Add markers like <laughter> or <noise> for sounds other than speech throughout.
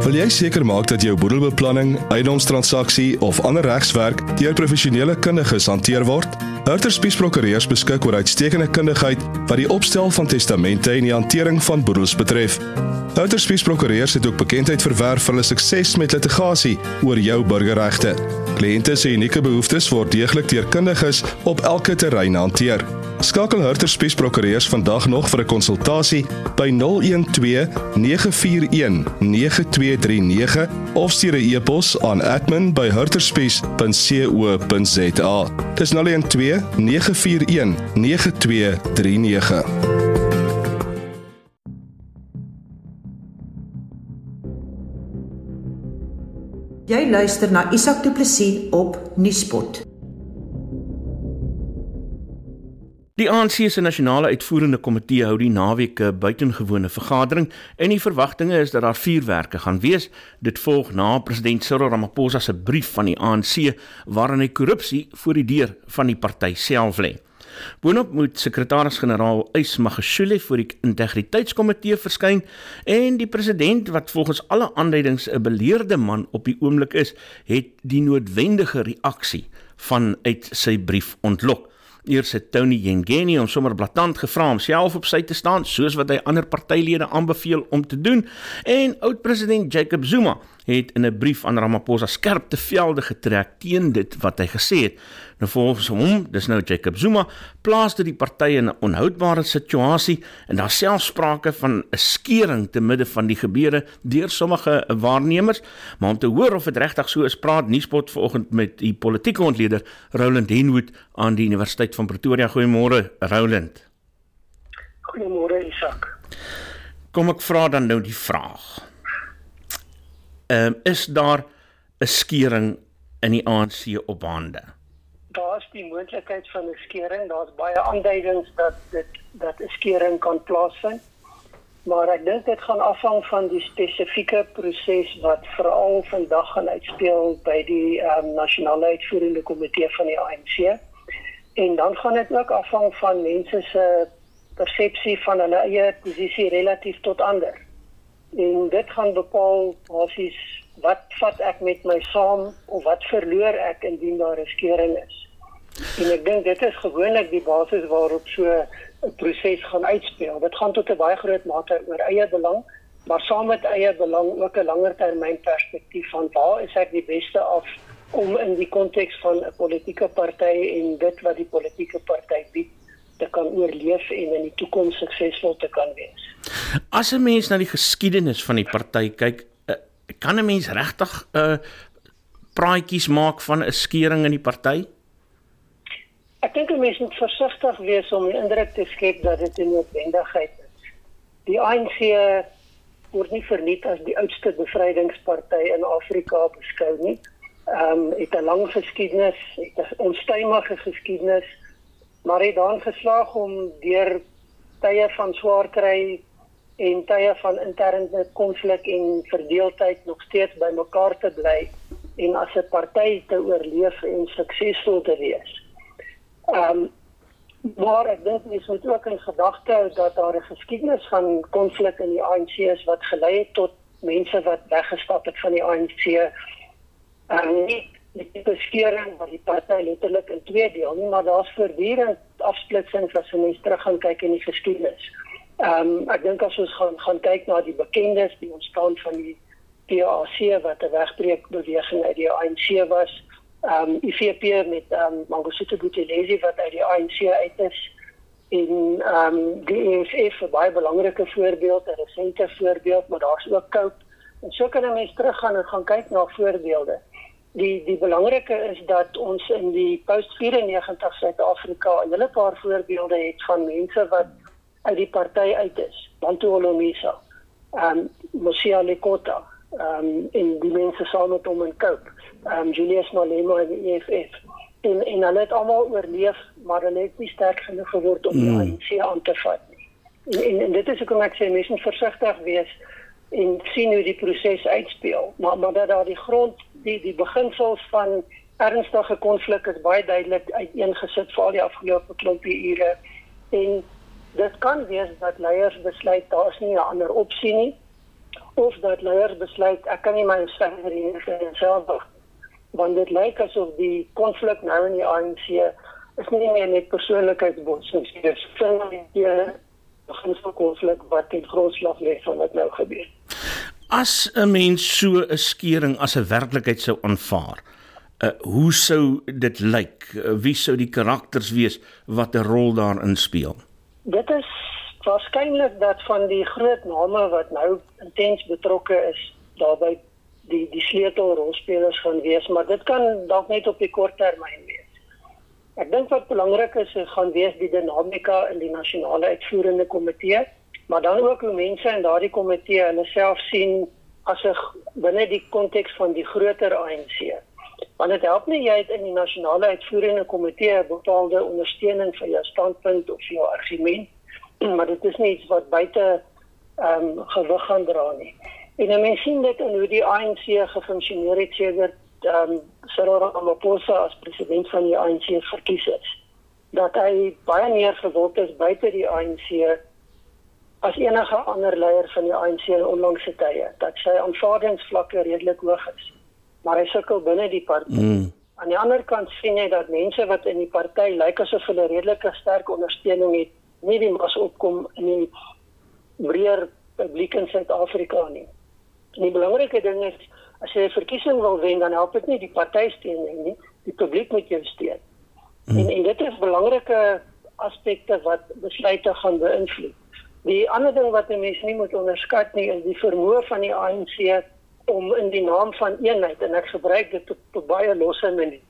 Wil jy seker maak dat jou boedelbeplanning, eiendomstransaksie of ander regswerk deur professionele kundiges hanteer word? Hurter Spies Prokureurs beskik oor uitstekende kundigheid wat die opstel van testamente en die hantering van boedels betref. Hurter Spies Prokureurs het ook bekendheid verwerf vir hulle sukses met litigasie oor jou burgerregte. Kliënte se unieke behoeftes word deeglik deur kundiges op elke terrein hanteer. Skakel Hurter Spies Prokureurs vandag nog vir 'n konsultasie by 012 941 9239 of stuur 'n e-pos aan admin@hurterspies.co.za. Dis 012 941 9239. Jy luister na Isak Du Plessis op Nuuspot. Die ANC se nasionale uitvoerende komitee hou die naweek 'n buitengewone vergadering en die verwagtinge is dat daar vuurwerke gaan wees. Dit volg na president Cyril Ramaphosa se brief van die ANC waarin hy korrupsie voor die deur van die party self lê. Boonop moet sekretaris-generaal Ys Magashule voor die integriteitskomitee verskyn en die president wat volgens alle aanduidings 'n beleerde man op die oomblik is, het die noodwendige reaksie vanuit sy brief ontlok. Eers het Tony Yengeni hom sommer blaatant gevra om self op sy te staan soos wat hy ander partylede aanbeveel om te doen. En oud-president Jacob Zuma het in 'n brief aan Ramaphosa skerp te velde getrek teen dit wat hy gesê het. Nou volgens hom, dis nou Jacob Zuma, plaas dit die party in 'n onhoudbare situasie en daar selfs sprake van 'n skering te midde van die gebeure deur sommige waarnemers, maar om te hoor of dit regtig so is, praat Nuuspot vanoggend met die politieke ontleder Roland Henwood aan die Universiteit van Pretoria. Goeiemôre, Roland. Goeiemôre, Isak. Kom ek vra dan nou die vraag um, is daar 'n skering in die ANC op hande? Daar's die moontlikheid van 'n skering. Daar's baie aanduidings dat dit dat 'n skering kan plaasvind. Maar ek dink dit gaan afhang van die spesifieke proses wat veral vandag gaan uitspeel by die um, nasionale uitvoerende komitee van die ANC. En dan gaan dit ook afhang van mense se persepsie van hulle eie posisie relatief tot ander en dit gaan bepaal basies wat vat ek met my saam of wat verloor ek indien daar 'n skeuring is. En ek dink dit is gewoonlik die basis waarop so 'n proses gaan uitspeel. Dit gaan tot 'n baie groot mate oor eie belang, maar saam met eie belang ook 'n langer termyn perspektief van waar is ek die beste af om in die konteks van 'n politieke party en dit wat die politieke party bied te kan oorleef en in die toekoms suksesvol te kan wees. As 'n mens na die geskiedenis van die party kyk, uh, kan 'n mens regtig 'n uh, praatjies maak van 'n skering in die party? Ek dink 'n mens moet versigtig wees om die indruk te skep dat dit 'n noodwendigheid is. Die ANC word nie verniet as die oudste bevrydingsparty in Afrika beskou nie. Ehm um, het 'n lang geskiedenis, het 'n onstuimige geskiedenis maar het dan geslaag om deur tye van swaar kry en tye van interne konflik en verdeeldheid nog steeds by mekaar te bly en as 'n party te oorleef en suksesvol te wees. Ehm um, maar ek dink mens moet ook in gedagte hou dat daar 'n geskiedenis van konflik in die ANC is wat gelei het tot mense wat weggestap het van die ANC. Ehm um, nie die beskering wat die party letterlik in twee deel nie, maar daar's voortdurend afsplitsings as net terug gaan kyk in die geskiedenis. Ehm um, ek dink as ons gaan gaan kyk na die bekendes, die ontstaan van die PAC wat 'n wegbreek beweging uit die ANC was, ehm um, IFP met ehm um, Mangosuthu Buthelezi wat uit die ANC uit is en ehm um, die EFF 'n baie belangrike voorbeeld, 'n resente voorbeeld, maar daar's ook Cope. En so kan 'n mens teruggaan en gaan kyk na voorbeelde die die belangrike is dat ons in die post 94 Suid-Afrika 'n hele paar voorbeelde het van mense wat uit die party uit is. Bantu Olomisa, ehm um, Mosia Lekota, ehm um, en die mense saam met hom in Cope, ehm um, Julius Malema in die EFF. En en hulle het almal oorleef, maar hulle het nie sterk genoeg geword om die ANC mm. aan te vat nie. En, en en dit is hoekom ek sê mense moet versigtig wees en sien hoe die proses uitspeel. Maar maar dat daar die grond die die beginsels van ernstige konflik is baie duidelik uiteengesit vir al die afgelope klompie ure. En dit kan wees dat leiers besluit daar's nie 'n ander opsie nie of dat leiers besluit ek kan nie my stemmer hier in self want dit lyk asof die konflik nou in die ANC is nie meer net persoonlikheidsbotsings nie. Dis fundamentele beginsel konflik wat in grondslag lê van wat nou gebeur as 'n mens so 'n skering as 'n werklikheid sou aanvaar uh, hoe sou dit lyk? Uh, wie sou die karakters wees wat 'n rol daarin speel? Dit is waarskynlik dat van die groot name wat nou intens betrokke is daarbey die die sleutelrolspelers gaan wees, maar dit kan dalk net op die kort termyn wees. Ek dink wat belangrik is, is gaan wees die dinamika in die nasionale uitvoerende komitee, maar dan ook hoe mense in daardie komitee hulle self sien as 'n binne die konteks van die groter ANC. Want dit help nie jy het in die nasionale uitvoerende komitee bepaalde ondersteuning vir jou standpunt of jou argument <clears throat> maar dit is nie iets wat buite ehm um, gewig gaan dra nie. En mense sien dit in hoe die ANC gefunksioneer het sedert ehm um, Cyril Ramaphosa as president van die ANC verkies is. Dat hy baie meer gewild is buite die ANC as enige ander leier van die ANC in onlangse tye. Dat sy aanvaardingsvlakke redelik hoog is. Maar hy sukkel binne die party. Mm. Aan die ander kant sien jy dat mense wat in die party lyk asof hulle redelike sterk ondersteuning het nie die mas opkom in die breër publiek in Suid-Afrika nie. En die belangrike ding is as jy 'n verkiesing wil wen, dan help dit nie die party steun nie, die publiek moet jou steun. Hmm. En en dit is belangrike aspekte wat besluite gaan beïnvloed. Die ander ding wat mense nie moet onderskat nie, is die vermoë van die ANC om in die naam van eenheid en ek gebruik dit op, op baie losse maniere,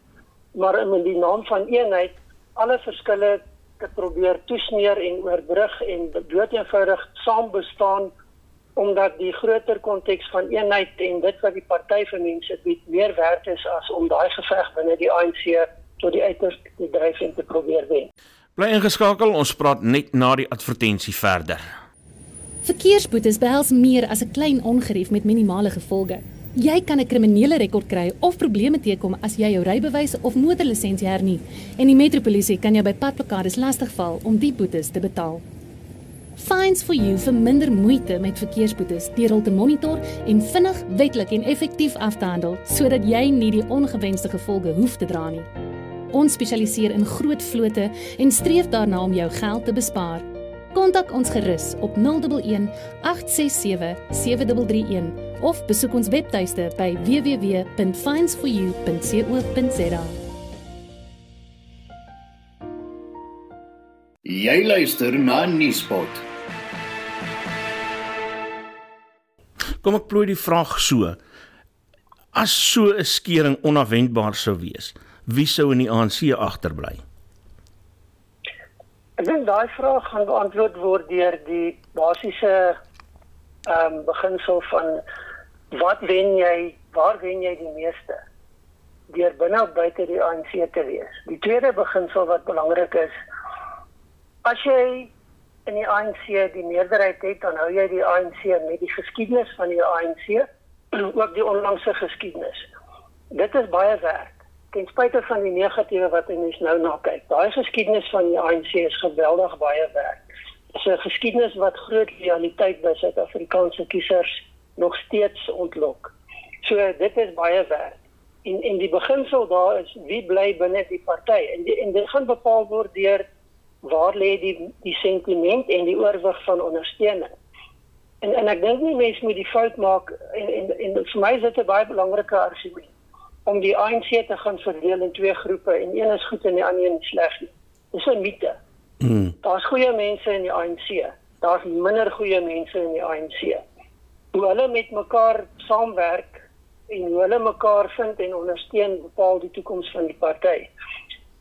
maar in die naam van eenheid alle verskille te probeer toesmeer en oorbrug en dood eenvoudig saam bestaan omdat die groter konteks van eenheid en dit wat die party vir mense bied meer werd is as om daai geveg binne die ANC tot die uiterste te dryf en te probeer wen. Bly ingeskakel, ons praat net na die advertensie verder. Verkeersboetes behels meer as 'n klein ongerief met minimale gevolge. Jy kan 'n kriminele rekord kry of probleme teekom as jy jou rybewys of motorlisensie hernie en die metropolisie kan jou by padblokkades lastigval om die boetes te betaal. Fines for you vir minder moeite met verkeersboetes deur hul te monitor en vinnig, wettelik en effektief af te handel sodat jy nie die ongewenste gevolge hoef te dra nie. Ons spesialiseer in groot vlote en streef daarna om jou geld te bespaar. Kontak ons gerus op 011 867 7331 of besoek ons webtuiste by www.finds4u.co.za. Jy luister na Nuuspot. Kom ek plooi die vraag so. As so 'n skering onverwendbaar sou wees, wie sou in die ANC agterbly? Ek dink daai vraag gaan beantwoord word deur die basiese ehm um, beginsel van wat wen jy, waar wen jy die meeste? Deur binne of buite die ANC te wees. Die tweede beginsel wat belangrik is, as jy in die ANC die meerderheid het, dan hou jy die ANC met die geskiedenis van die ANC <clears throat> ook die onlangse geskiedenis. Dit is baie werk. Ten spyte van die negatiewe wat ons nou na kyk. Daai geskiedenis van die ANC is geweldig baie werk. Dit is 'n geskiedenis wat groot realiteit by Suid-Afrikaanse kiesers nog steeds ontlok. So dit is baie werk. En en die beginsel daar is wie bly binne die party en die, en dit gaan bepaal word deur waar lê die die sentiment en die oorwig van ondersteuning. En en ek dink nie mense moet die fout maak en en en vir my is dit 'n baie belangrike argument om die ANC te gaan verdeel in twee groepe en een is goed en die ander een sleg. Dis 'n mite. Mm. Daar's goeie mense in die ANC. Daar's minder goeie mense in die ANC hoe hulle met mekaar saamwerk en hoe hulle mekaar vind en ondersteun bepaal die toekoms van die party.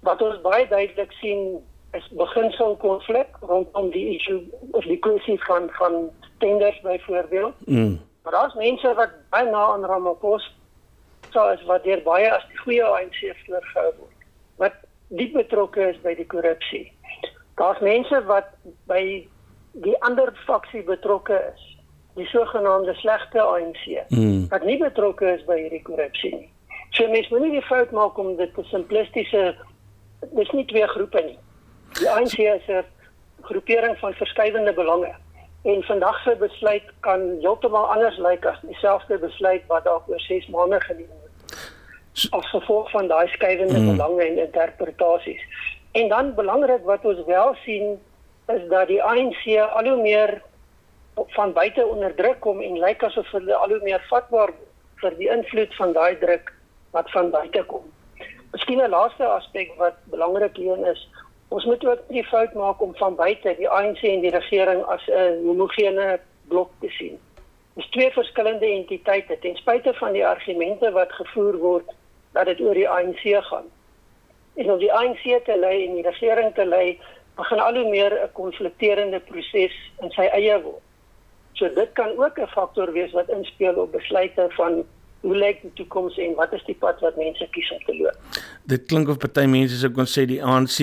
Wat ons baie duidelik sien is beginsel konflik rondom die issue of die kwessie van van tenders byvoorbeeld. Mm. Maar daar's mense wat baie na aan Ramaphosa so is wat deur baie as die goeie ANC voorgehou word. Wat diep betrokke is by die korrupsie. Daar's mense wat by die ander faksie betrokke is die sogenaamde slegte ANC mm. wat nie betrokke is by hierdie korrupsie nie. So mense moet nie die fout maak om dit te simplistiese dis nie twee groepe nie. Die ANC is 'n groepering van verskeidenende belange En vandag se besluit kan heeltemal anders lyk as dieselfde besluit wat dalk oor 6 maande geneem. As gevolg van daai skeiwende mm. belange en interpretasies. En dan belangrik wat ons wel sien is dat die ANC al hoe meer van buite onderdruk kom en lyk asof hulle al hoe meer vatbaar vir die invloed van daai druk wat van buite kom. Miskien 'n laaste aspek wat belangrik hier is, ons moet ook nie fout maak om van buite die ANC en die regering as 'n homogene blok te sien. Dis twee verskillende entiteite ten spyte van die argumente wat gevoer word dat dit oor die ANC gaan. En om die ANC te lei en die regering te lei, begin al hoe meer 'n konflikterende proses in sy eie word. So dit kan ook 'n faktor wees wat inspel op besluite van hoe lyk die toekoms en wat is die pad wat mense kies om te loop. Dit klink of party mense sou kon sê die ANC,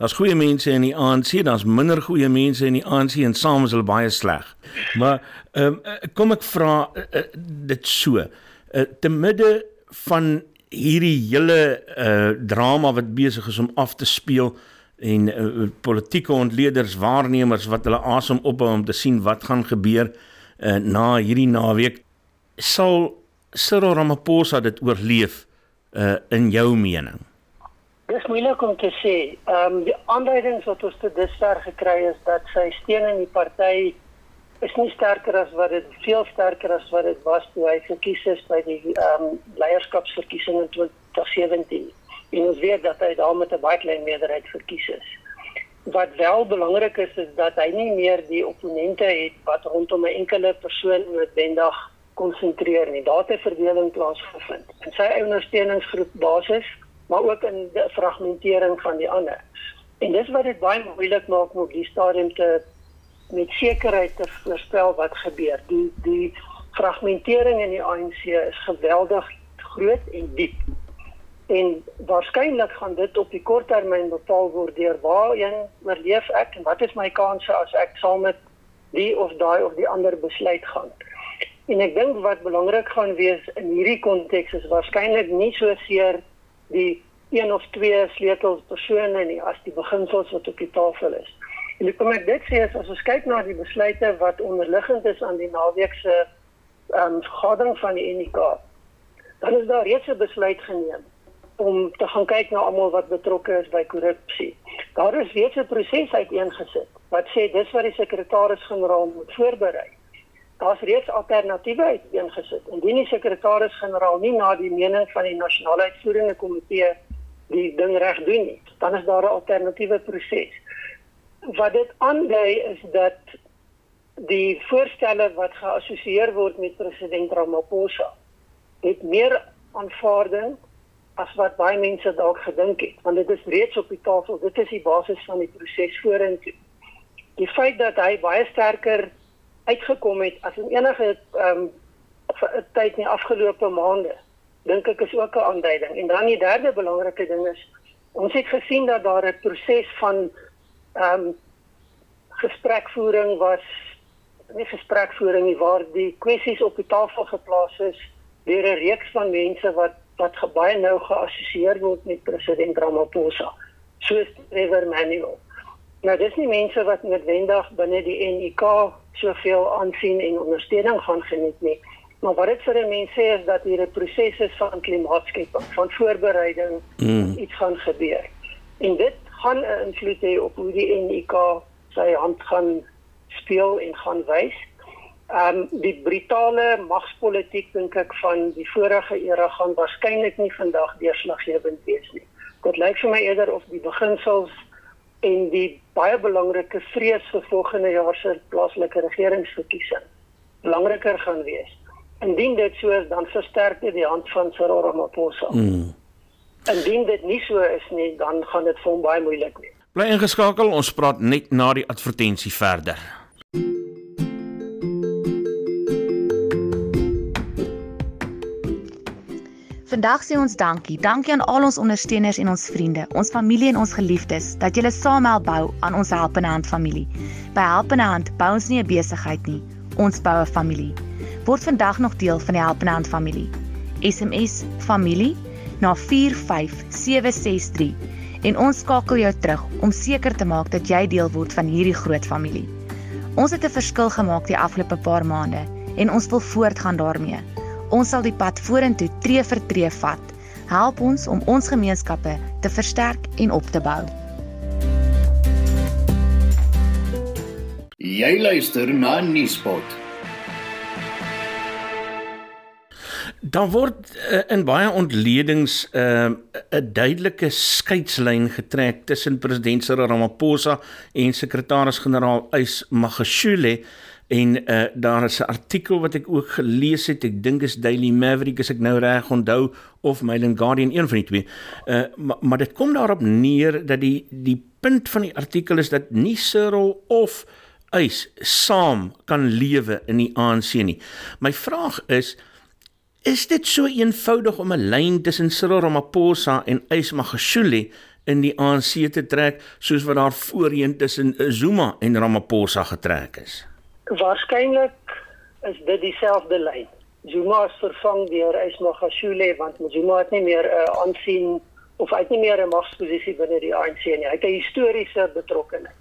daar's goeie mense in die ANC, daar's minder goeie mense in die ANC en saam is hulle baie sleg. Maar ehm um, kom ek vra uh, dit so. Uh, te midde van hierdie hele uh, drama wat besig is om af te speel, en uh, politieke ontleeders, waarnemers wat hulle asem ophou om te sien wat gaan gebeur uh, na hierdie naweek sal Cyril Ramaphosa dit oorleef uh, in jou mening. Dis moeilik om te sê. Ehm um, die aanduidings wat ons tot dusver gekry is dat sy steun in die party is nie sterker as wat dit veel sterker as wat dit was toe hy gekies is by die ehm um, leierskapsverkiesing in 2017 en ons weet dat hy daar met 'n baie klein meerderheid verkies is. Wat wel belangrik is is dat hy nie meer die opponente het wat rondom 'n enkele persoon noodwendig konsentreer nie. Daar het 'n verdeling plaasgevind. In sy ondersteuningsgroep basis, maar ook in die fragmentering van die ander. En dis wat dit baie moeilik maak om op die stadium te met sekerheid te voorspel wat gebeur. Die die fragmentering in die ANC is geweldig groot en diep en waarskynlik gaan dit op die korttermyn bepaal word deur waarheen oorleef ek en wat is my kanse as ek saam met die of daai of die ander besluit gaan. En ek dink wat belangrik gaan wees in hierdie konteks is waarskynlik nie so seer die een of twee sleutelpersone nie as die beginsels wat op die tafel is. En ek kom ek dit sê as ons kyk na die besluite wat onderliggend is aan die naweek se ehm um, vergadering van die NK, dan is daar reeds 'n besluit geneem om te gaan kyk na almal wat betrokke is by korrupsie. Daar is reeds 'n proses uiteengesit wat sê dis wat die sekretaris-generaal moet voorberei. Daar's reeds alternatiewe uiteengesit. Indien die sekretaris-generaal nie na die mening van die nasionale uitvoerende komitee die ding reg doen nie, dan is daar 'n alternatiewe proses. Wat dit aandui is dat die voorstelle wat geassosieer word met president Ramaphosa het meer aanvaarding as wat baie mense dalk gedink het want dit is reeds op die tafel. Dit is die basis van die proses vorentoe. Die feit dat hy baie sterker uitgekom het as in enige ehm um, tyd in die afgelope maande dink ek is ook 'n aanduiding. En dan die derde belangrike ding is ons het gesien dat daar 'n proses van ehm um, gesprekvoering was nie gesprekvoering nie waar die kwessies op die tafel geplaas is deur 'n reeks van mense wat wat baie nou geassosieer word met president Ramaphosa soos Trevor Manuel. Nou dis nie mense wat noodwendig binne die NUK soveel aansien en ondersteuning gaan geniet nie. Maar wat dit vir 'n mens sê is dat hier 'n proses is van klimaatskepping, van voorbereiding mm. iets gaan gebeur. En dit gaan 'n invloed hê op hoe die NUK sy hand gaan speel en gaan wys. Ehm um, die brutale magspolitiek dink ek van die vorige era gaan waarskynlik nie vandag deurslaggewend wees nie. Dit lyk vir my eerder of die beginsels en die baie belangrike vrees vir volgende jaar se plaaslike regeringsverkiesing belangriker gaan wees. Indien dit so is, dan versterk dit die hand van Cyril Ramaphosa. Mm. Indien dit nie so is nie, dan gaan dit vir hom baie moeilik wees. Bly ingeskakel, ons praat net na die advertensie verder. Vandag sê ons dankie. Dankie aan al ons ondersteuners en ons vriende, ons familie en ons geliefdes dat julle saam help bou aan ons Helpende Hand familie. By Helpende Hand bou ons nie 'n besigheid nie, ons bou 'n familie. Word vandag nog deel van die Helpende Hand familie. SMS familie na 45763 en ons skakel jou terug om seker te maak dat jy deel word van hierdie groot familie. Ons het 'n verskil gemaak die afgelope paar maande en ons wil voortgaan daarmee. Ons sal die pad vorentoe tree vir tree vat. Help ons om ons gemeenskappe te versterk en op te bou. Jy luister na Nuuspot. Dan word uh, in baie ontledings 'n uh, duidelike skeidslyn getrek tussen president Cyril Ramaphosa en sekretaris-generaal Ys Magashule en uh, daar is 'n artikel wat ek ook gelees het ek dink is Daily Maverick as ek nou reg onthou of Mail and Guardian een van die twee uh, maar, maar dit kom daarop neer dat die die punt van die artikel is dat nie Cyril of eis saam kan lewe in die ANC nie. My vraag is is dit so eenvoudig om 'n lyn tussen Cyril Ramaphosa en Ys Magashule in die ANC te trek soos wat daar voorheen tussen Zuma en Ramaphosa getrek is? Waarskynlik is dit dieselfde lyn. Zuma is vervang deur Ys Magashule want Zuma het nie meer 'n uh, aansien of hy het nie meer 'n magsposisie binne die ANC nie. Hy het 'n historiese betrokkeheid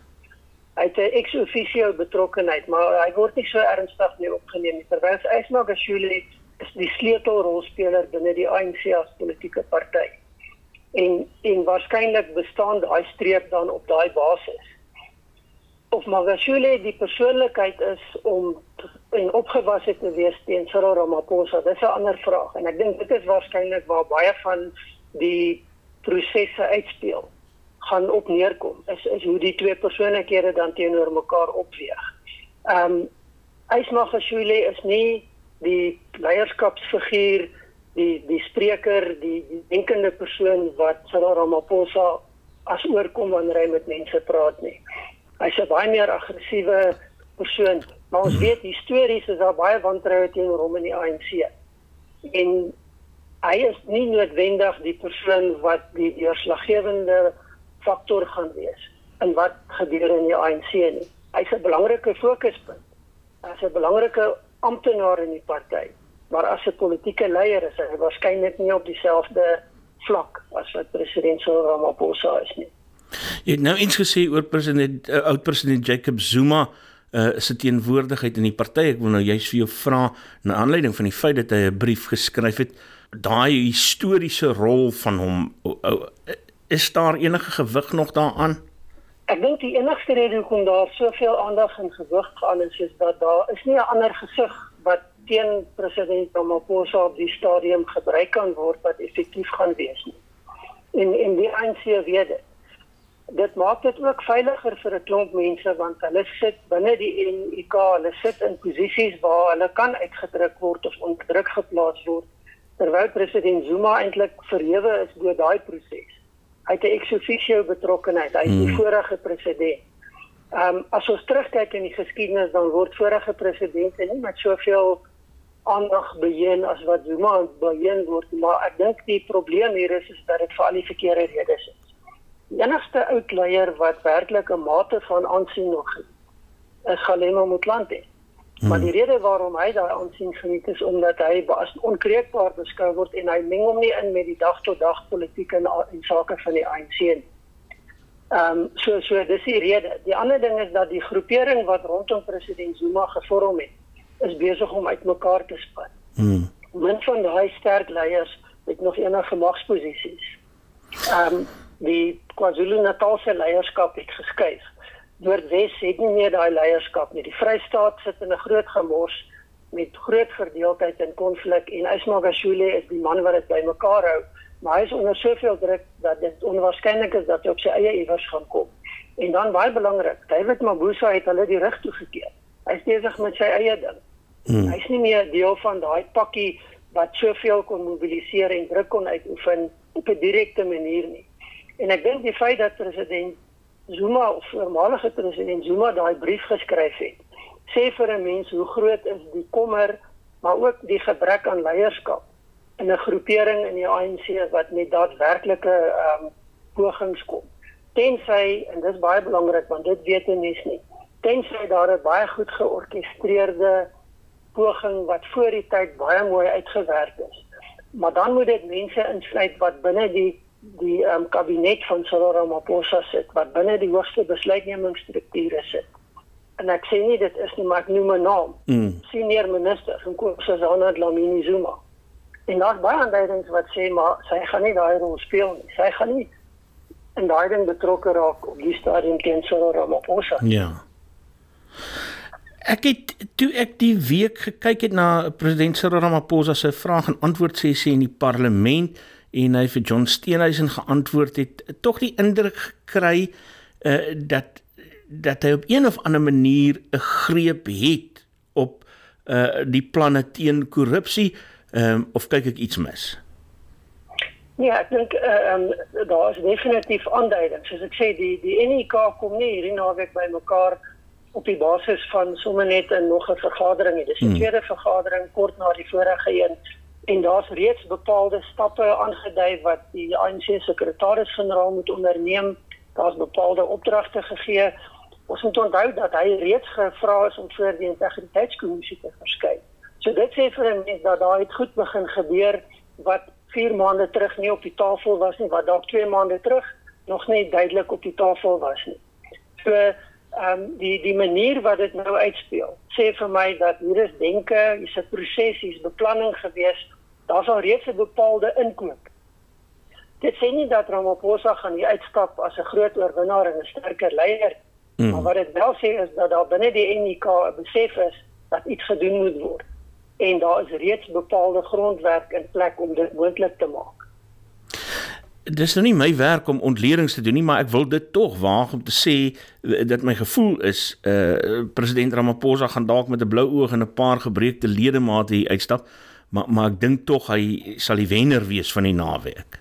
hy het 'n ex officio betrokkeheid, maar hy word nie so ernstig mee opgeneem nie. Terwyl Ysmael Gashule die sleutelrolspeler binne die ANC as politieke party. En en waarskynlik bestaan daai streep dan op daai basis. Of Magashule die persoonlikheid is om en opgewasse te wees teen Cyril Ramaphosa, dis 'n ander vraag en ek dink dit is waarskynlik waar baie van die prosesse uitspeel gaan op neerkom is is hoe die twee persoonlikhede dan teenoor mekaar opweeg. Ehm um, Ysmagashule is nie die leierskapsfiguur, die die spreker, die, die denkende persoon wat Cyril Ramaphosa as oorkom wanneer hy met mense praat nie. Hy's 'n baie meer aggressiewe persoon, maar ons weet histories is daar baie wantroue teenoor hom in die ANC. En hy is nie noodwendig die persoon wat die deurslaggewende faktor gaan wees in wat gebeur in die ANC nie. Hy's 'n belangrike fokuspunt. Hy's 'n belangrike amptenaar in die party, maar as 'n politieke leier is hy waarskynlik nie op dieselfde vlak as wat president Cyril Ramaphosa is nie. Jy het nou iets gesê oor president uh, oud president Jacob Zuma uh se teenwoordigheid in die party. Ek wil nou juist vir jou vra na aanleiding van die feit dat hy 'n brief geskryf het, daai historiese rol van hom uh, uh, is daar enige gewig nog daaraan? Ek dink die enigste rede hoekom daar soveel aandag en gewig gaan is is dat daar is nie 'n ander gesig wat teen president Ramaphosa op die stadium gebruik kan word wat effektief gaan wees nie. En en die ANC weet dit. Dit maak dit ook veiliger vir 'n klomp mense want hulle sit binne die NUK, hulle sit in posisies waar hulle kan uitgedruk word of onder druk geplaas word terwyl president Zuma eintlik verhewe is deur daai proses hy het 'n ex officio betrokkeheid is die hmm. vorige president. Ehm um, as ons terugkyk in die geskiedenis dan word vorige presidente nie met soveel aandag beheer as wat Zuma beheer word maar ek dink die probleem hier is is dat dit vir al die verkeerde redes is. Die enigste oud leier wat werklik 'n mate van aansien nog het is Galema Motlanthe. Maar die rede waarom hy daai aansien geniet is omdat hy as onkreukbaar beskou word en hy meng hom nie in met die dag tot dag politieke en, en sake van die ANC nie. Ehm um, so so dis die rede. Die ander ding is dat die groepering wat rondom president Zuma gevorm het is besig om uitmekaar te spat. Hmm. Min van daai sterk leiers het nog enige magsposisies. Ehm um, die KwaZulu-Natal se leierskap het geskuif. Noordwes het nie meer daai leierskap nie. Die Vrystaat sit in 'n groot gemors met groot verdeeldheid en konflik en Ismagashule is die man wat dit bymekaar hou, maar hy is onder soveel druk dat dit onwaarskynlik is dat hy op sy eie iewers gaan kom. En dan baie belangrik, David Mabuza het hulle die rug toegekeer. Hy is besig met sy eie ding. Hmm. Hy is nie meer deel van daai pakkie wat soveel kon mobiliseer en druk kon uitoefen op 'n direkte manier nie. En ek dink die feit dat president Zuma of voormalige president Zuma daai brief geskryf het, sê vir 'n mens hoe groot is die kommer, maar ook die gebrek aan leierskap in 'n groepering in die ANC wat met daadwerklike ehm um, pogings kom. Tensy en dis baie belangrik want dit weet mense nie. Tensy daar 'n baie goed georkestreerde poging wat voor die tyd baie mooi uitgewerk is. Maar dan moet dit mense insluit wat binne die die um, kabinet van Cyril Ramaphosa sit wat binne die hoogste besluitnemingsstrukture sit. en ek sê nie dit is nie maar ek noem 'n naam. Mm. Senior minister van Kossazana Dlamini Zuma. En daar's baie aanduidings wat sê maar sy gaan nie daai rol speel nie. Sy gaan nie in daai ding betrokke raak op die stadium teen Cyril Ramaphosa. Ja. Ek het toe ek die week gekyk het na president Cyril Ramaphosa se vraag en antwoord sessie in die parlement en hy vir John Steenhuisen geantwoord het, tog die indruk gekry uh, dat dat hy op een of ander manier 'n greep het op uh die planne teen korrupsie um, of kyk ek iets mis? Ja, ek dink ehm uh, daar is definitief aanduidings. Soos ek sê, die die NEK kom nie hierdie naweek bymekaar op die basis van sommer net 'n nog 'n vergadering nie. Dis die hmm. tweede vergadering kort na die vorige een en daar's reeds bepaalde stappe aangedui wat die ANC sekretaris-generaal moet onderneem. Daar's bepaalde opdragte gegee Ons moet onthou dat hy reeds gevra is om voor die integriteitskommissie te verskyn. So dit sê vir 'n mens dat daar iets goed begin gebeur wat 4 maande terug nie op die tafel was nie, wat dalk 2 maande terug nog nie duidelik op die tafel was nie. So ehm um, die die manier wat dit nou uitspeel, sê vir my dat hier is denke, hier's 'n proses, hier's beplanning gewees. Daar's al reeds 'n bepaalde inkoop. Dit sê nie dat Ramaphosa gaan hier uitstap as 'n groot oorwinnaar en 'n sterker leier nie. Mm. Maar wat dit wel sê is dat daar binne die NIK 'n besef is dat iets gedoen moet word en daar is reeds bepaalde grondwerk in plek om dit moontlik te maak. Dis nou nie my werk om ontledings te doen nie, maar ek wil dit tog waag om te sê eh, dat my gevoel is uh president Ramaphosa gaan dalk met 'n blou oog en 'n paar gebreekte ledemate hier uitstap, maar maar ek dink tog hy sal die wenner wees van die naweek.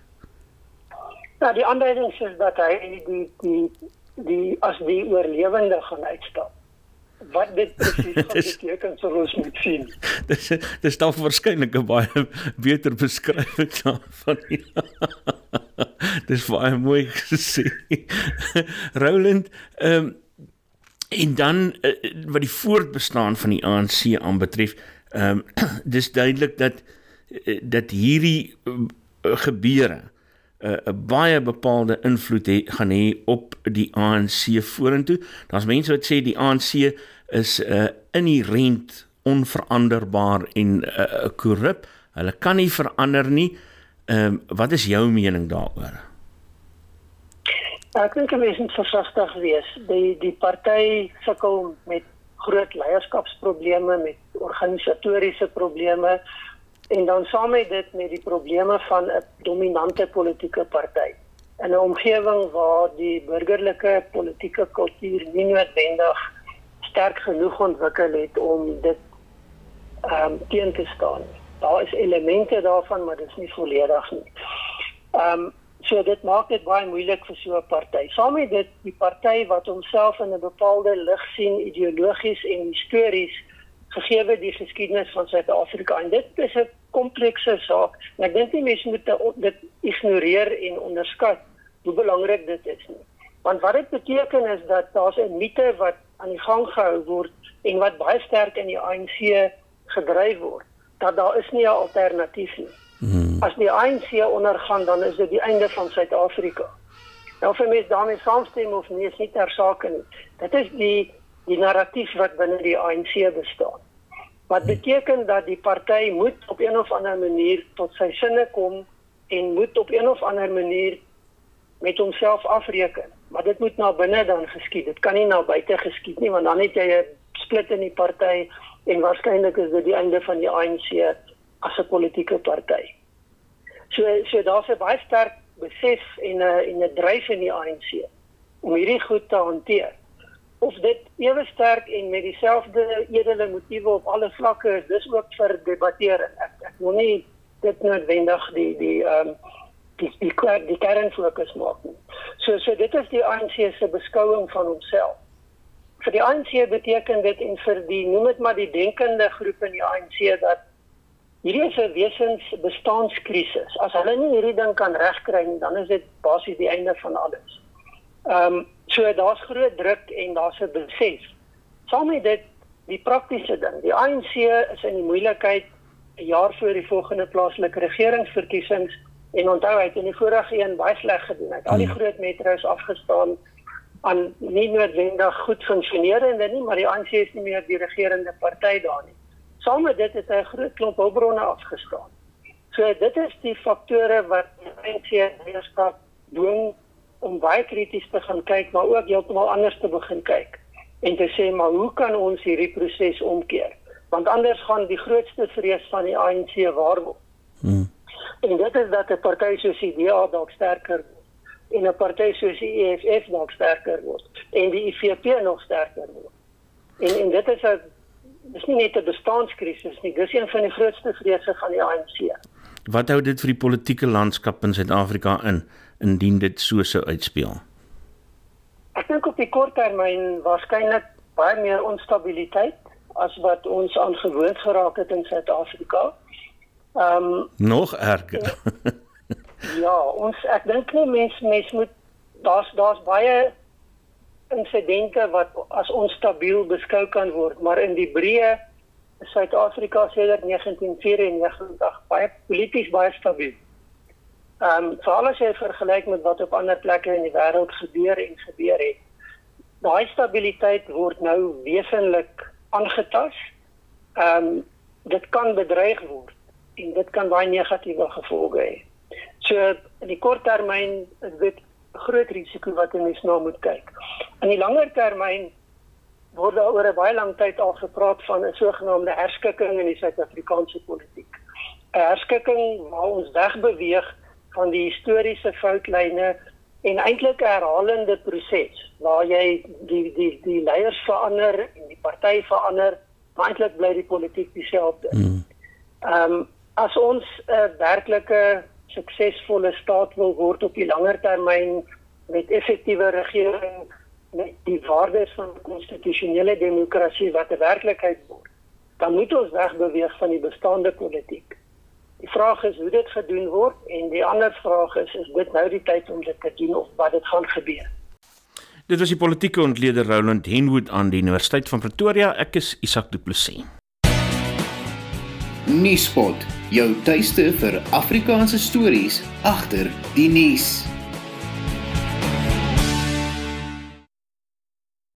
Ja, die aanduiding is dat hy die die die as die oorlewende gaan uitstap. Wat dit presies <laughs> beteken sou ons moet sien. Dis dis dalk waarskynlik 'n baie beter beskrywing daarvan. <laughs> dis baie mooi gesê. <laughs> Roland, ehm um, en dan uh, wat die voortbestaan van die ANC aanbetref, ehm um, <clears throat> dis duidelik dat uh, dat hierdie uh, gebeure 'n uh, baie bepaalde invloed he, gaan hê op die ANC vorentoe. Daar's mense wat sê die ANC is 'n uh, inherent onveranderbaar en uh, korrup. Hulle kan nie verander nie. Ehm uh, wat is jou mening daaroor? Ek dink mense moet versigtig wees. Die die party sukkel met groot leierskapsprobleme, met organisatoriese probleme en dan saam met dit met die probleme van 'n dominante politieke party in 'n omgewing waar die burgerlike politieke kultuur nie noodwendig sterk genoeg ontwikkel het om dit ehm um, teen te staan. Daar is elemente daarvan, maar dit is nie volledig nie. Ehm um, so dit maak dit baie moeilik vir so 'n party. Saam met dit die party wat homself in 'n bepaalde lig sien ideologies en histories gegee die geskiedenis van Suid-Afrika en dit is 'n komplekse saak. En ek dink nie mense moet dit ignoreer en onderskat hoe belangrik dit is nie. Want wat dit beteken is dat daar's 'n mite wat aan die gang gehou word en wat baie sterk in die ANC gedryf word dat daar is nie 'n alternatief nie. Hmm. As die ANC ondergaan dan is dit die einde van Suid-Afrika. Nou vir my daarmee saamstem of nie is nie ter saake nie. Dit is die die narratief wat binne die ANC bestaan. Wat beteken dat die party moet op een of ander manier tot sy sinne kom en moet op een of ander manier met homself afreken. Maar dit moet na binne dan geskied. Dit kan nie na buite geskied nie want dan het jy 'n split in die party en waarskynlik is dit die einde van die ANC as 'n politieke party. So so daar's 'n baie sterk besef en 'n en 'n dryf in die ANC om hierdie goed te hanteer of dit ewe sterk en met dieselfde edele motiewe op alle vlakke is dis ook vir debatteer ek ek wil nie dit noodwendig die die ehm um, die die die, die kern fokus maak nie. So so dit is die ANC se beskouing van homself. Vir die ANC beteken dit en vir die noem dit maar die denkende groep in die ANC dat hierdie is 'n wesens bestaanskrisis. As hulle nie hierdie ding kan regkry nie, dan is dit basies die einde van alles. Ehm um, so daar's groot druk en daar's 'n besef. Saam met dit die praktiese ding. Die ANC is in die moeilikheid 'n jaar voor die volgende plaaslike regeringsverkiesings en onthou hy het in die vorige een baie sleg gedoen. Hy het al die hmm. groot metro's afgestaan. aan nie noodwendig goed funksionerende nie, maar die ANC is nie meer die regerende party daar nie. Saam met dit het hy 'n groot klomp hulpbronne afgestaan. So dit is die faktore wat die ANC leierskap dwing om baie krities te gaan kyk, maar ook heeltemal anders te begin kyk en te sê maar hoe kan ons hierdie proses omkeer? Want anders gaan die grootste vrees van die ANC waar word. Hmm. En dit is dat 'n party soos die DA dalk sterker word en 'n party soos die EFF nog sterker word en die IFP nog sterker word. En en dit is 'n dis nie net 'n bestaanskrisis nie, dis een van die grootste vrese van die ANC. Wat hou dit vir die politieke landskap in Suid-Afrika in indien dit so sou uitspeel? Ek dink op die kort termyn waarskynlik baie meer onstabiliteit as wat ons aangewoond geraak het in Suid-Afrika. Ehm um, nog erger. <laughs> ja, ons ek dink nie mense mens moet daar's daar's baie insidente wat as onstabiel beskou kan word, maar in die breë Suid-Afrika sedert 1994 baie polities baie stabiel. Ehm um, veral as jy vergelyk met wat op ander plekke in die wêreld gebeur en gebeur het. Daai stabiliteit word nou wesenlik aangetast. Ehm um, dit kan bedreig word en dit kan baie negatiewe gevolge hê. So in die kort termyn is dit groot risiko wat 'n mens na moet kyk. In die langer termyn word daar oor 'n baie lang tyd al gepraat van 'n sogenaamde herskikking in die Suid-Afrikaanse politiek. 'n Herskikking waar ons wegbeweeg van die historiese foutlyne en eintlik 'n herhalende proses waar jy die die die leiers verander en die party verander, maar eintlik bly die politiek dieselfde. Hmm. Ehm um, as ons 'n uh, werklike suksesvolle staat wil word op die langer termyn met effektiewe regering met die waardes van konstitusionele demokrasie wat 'n werklikheid word, dan moet ons wegbeweeg van die bestaande politiek. Die vraag is hoe dit gedoen word en die ander vraag is is dit nou die tyd om dit te doen of wat dit gaan gebeur? Dit was die politieke ontleder Roland Henwood aan die Universiteit van Pretoria. Ek is Isak Du Plessis. Nuuspot, jou tuiste vir Afrikaanse stories agter die nuus.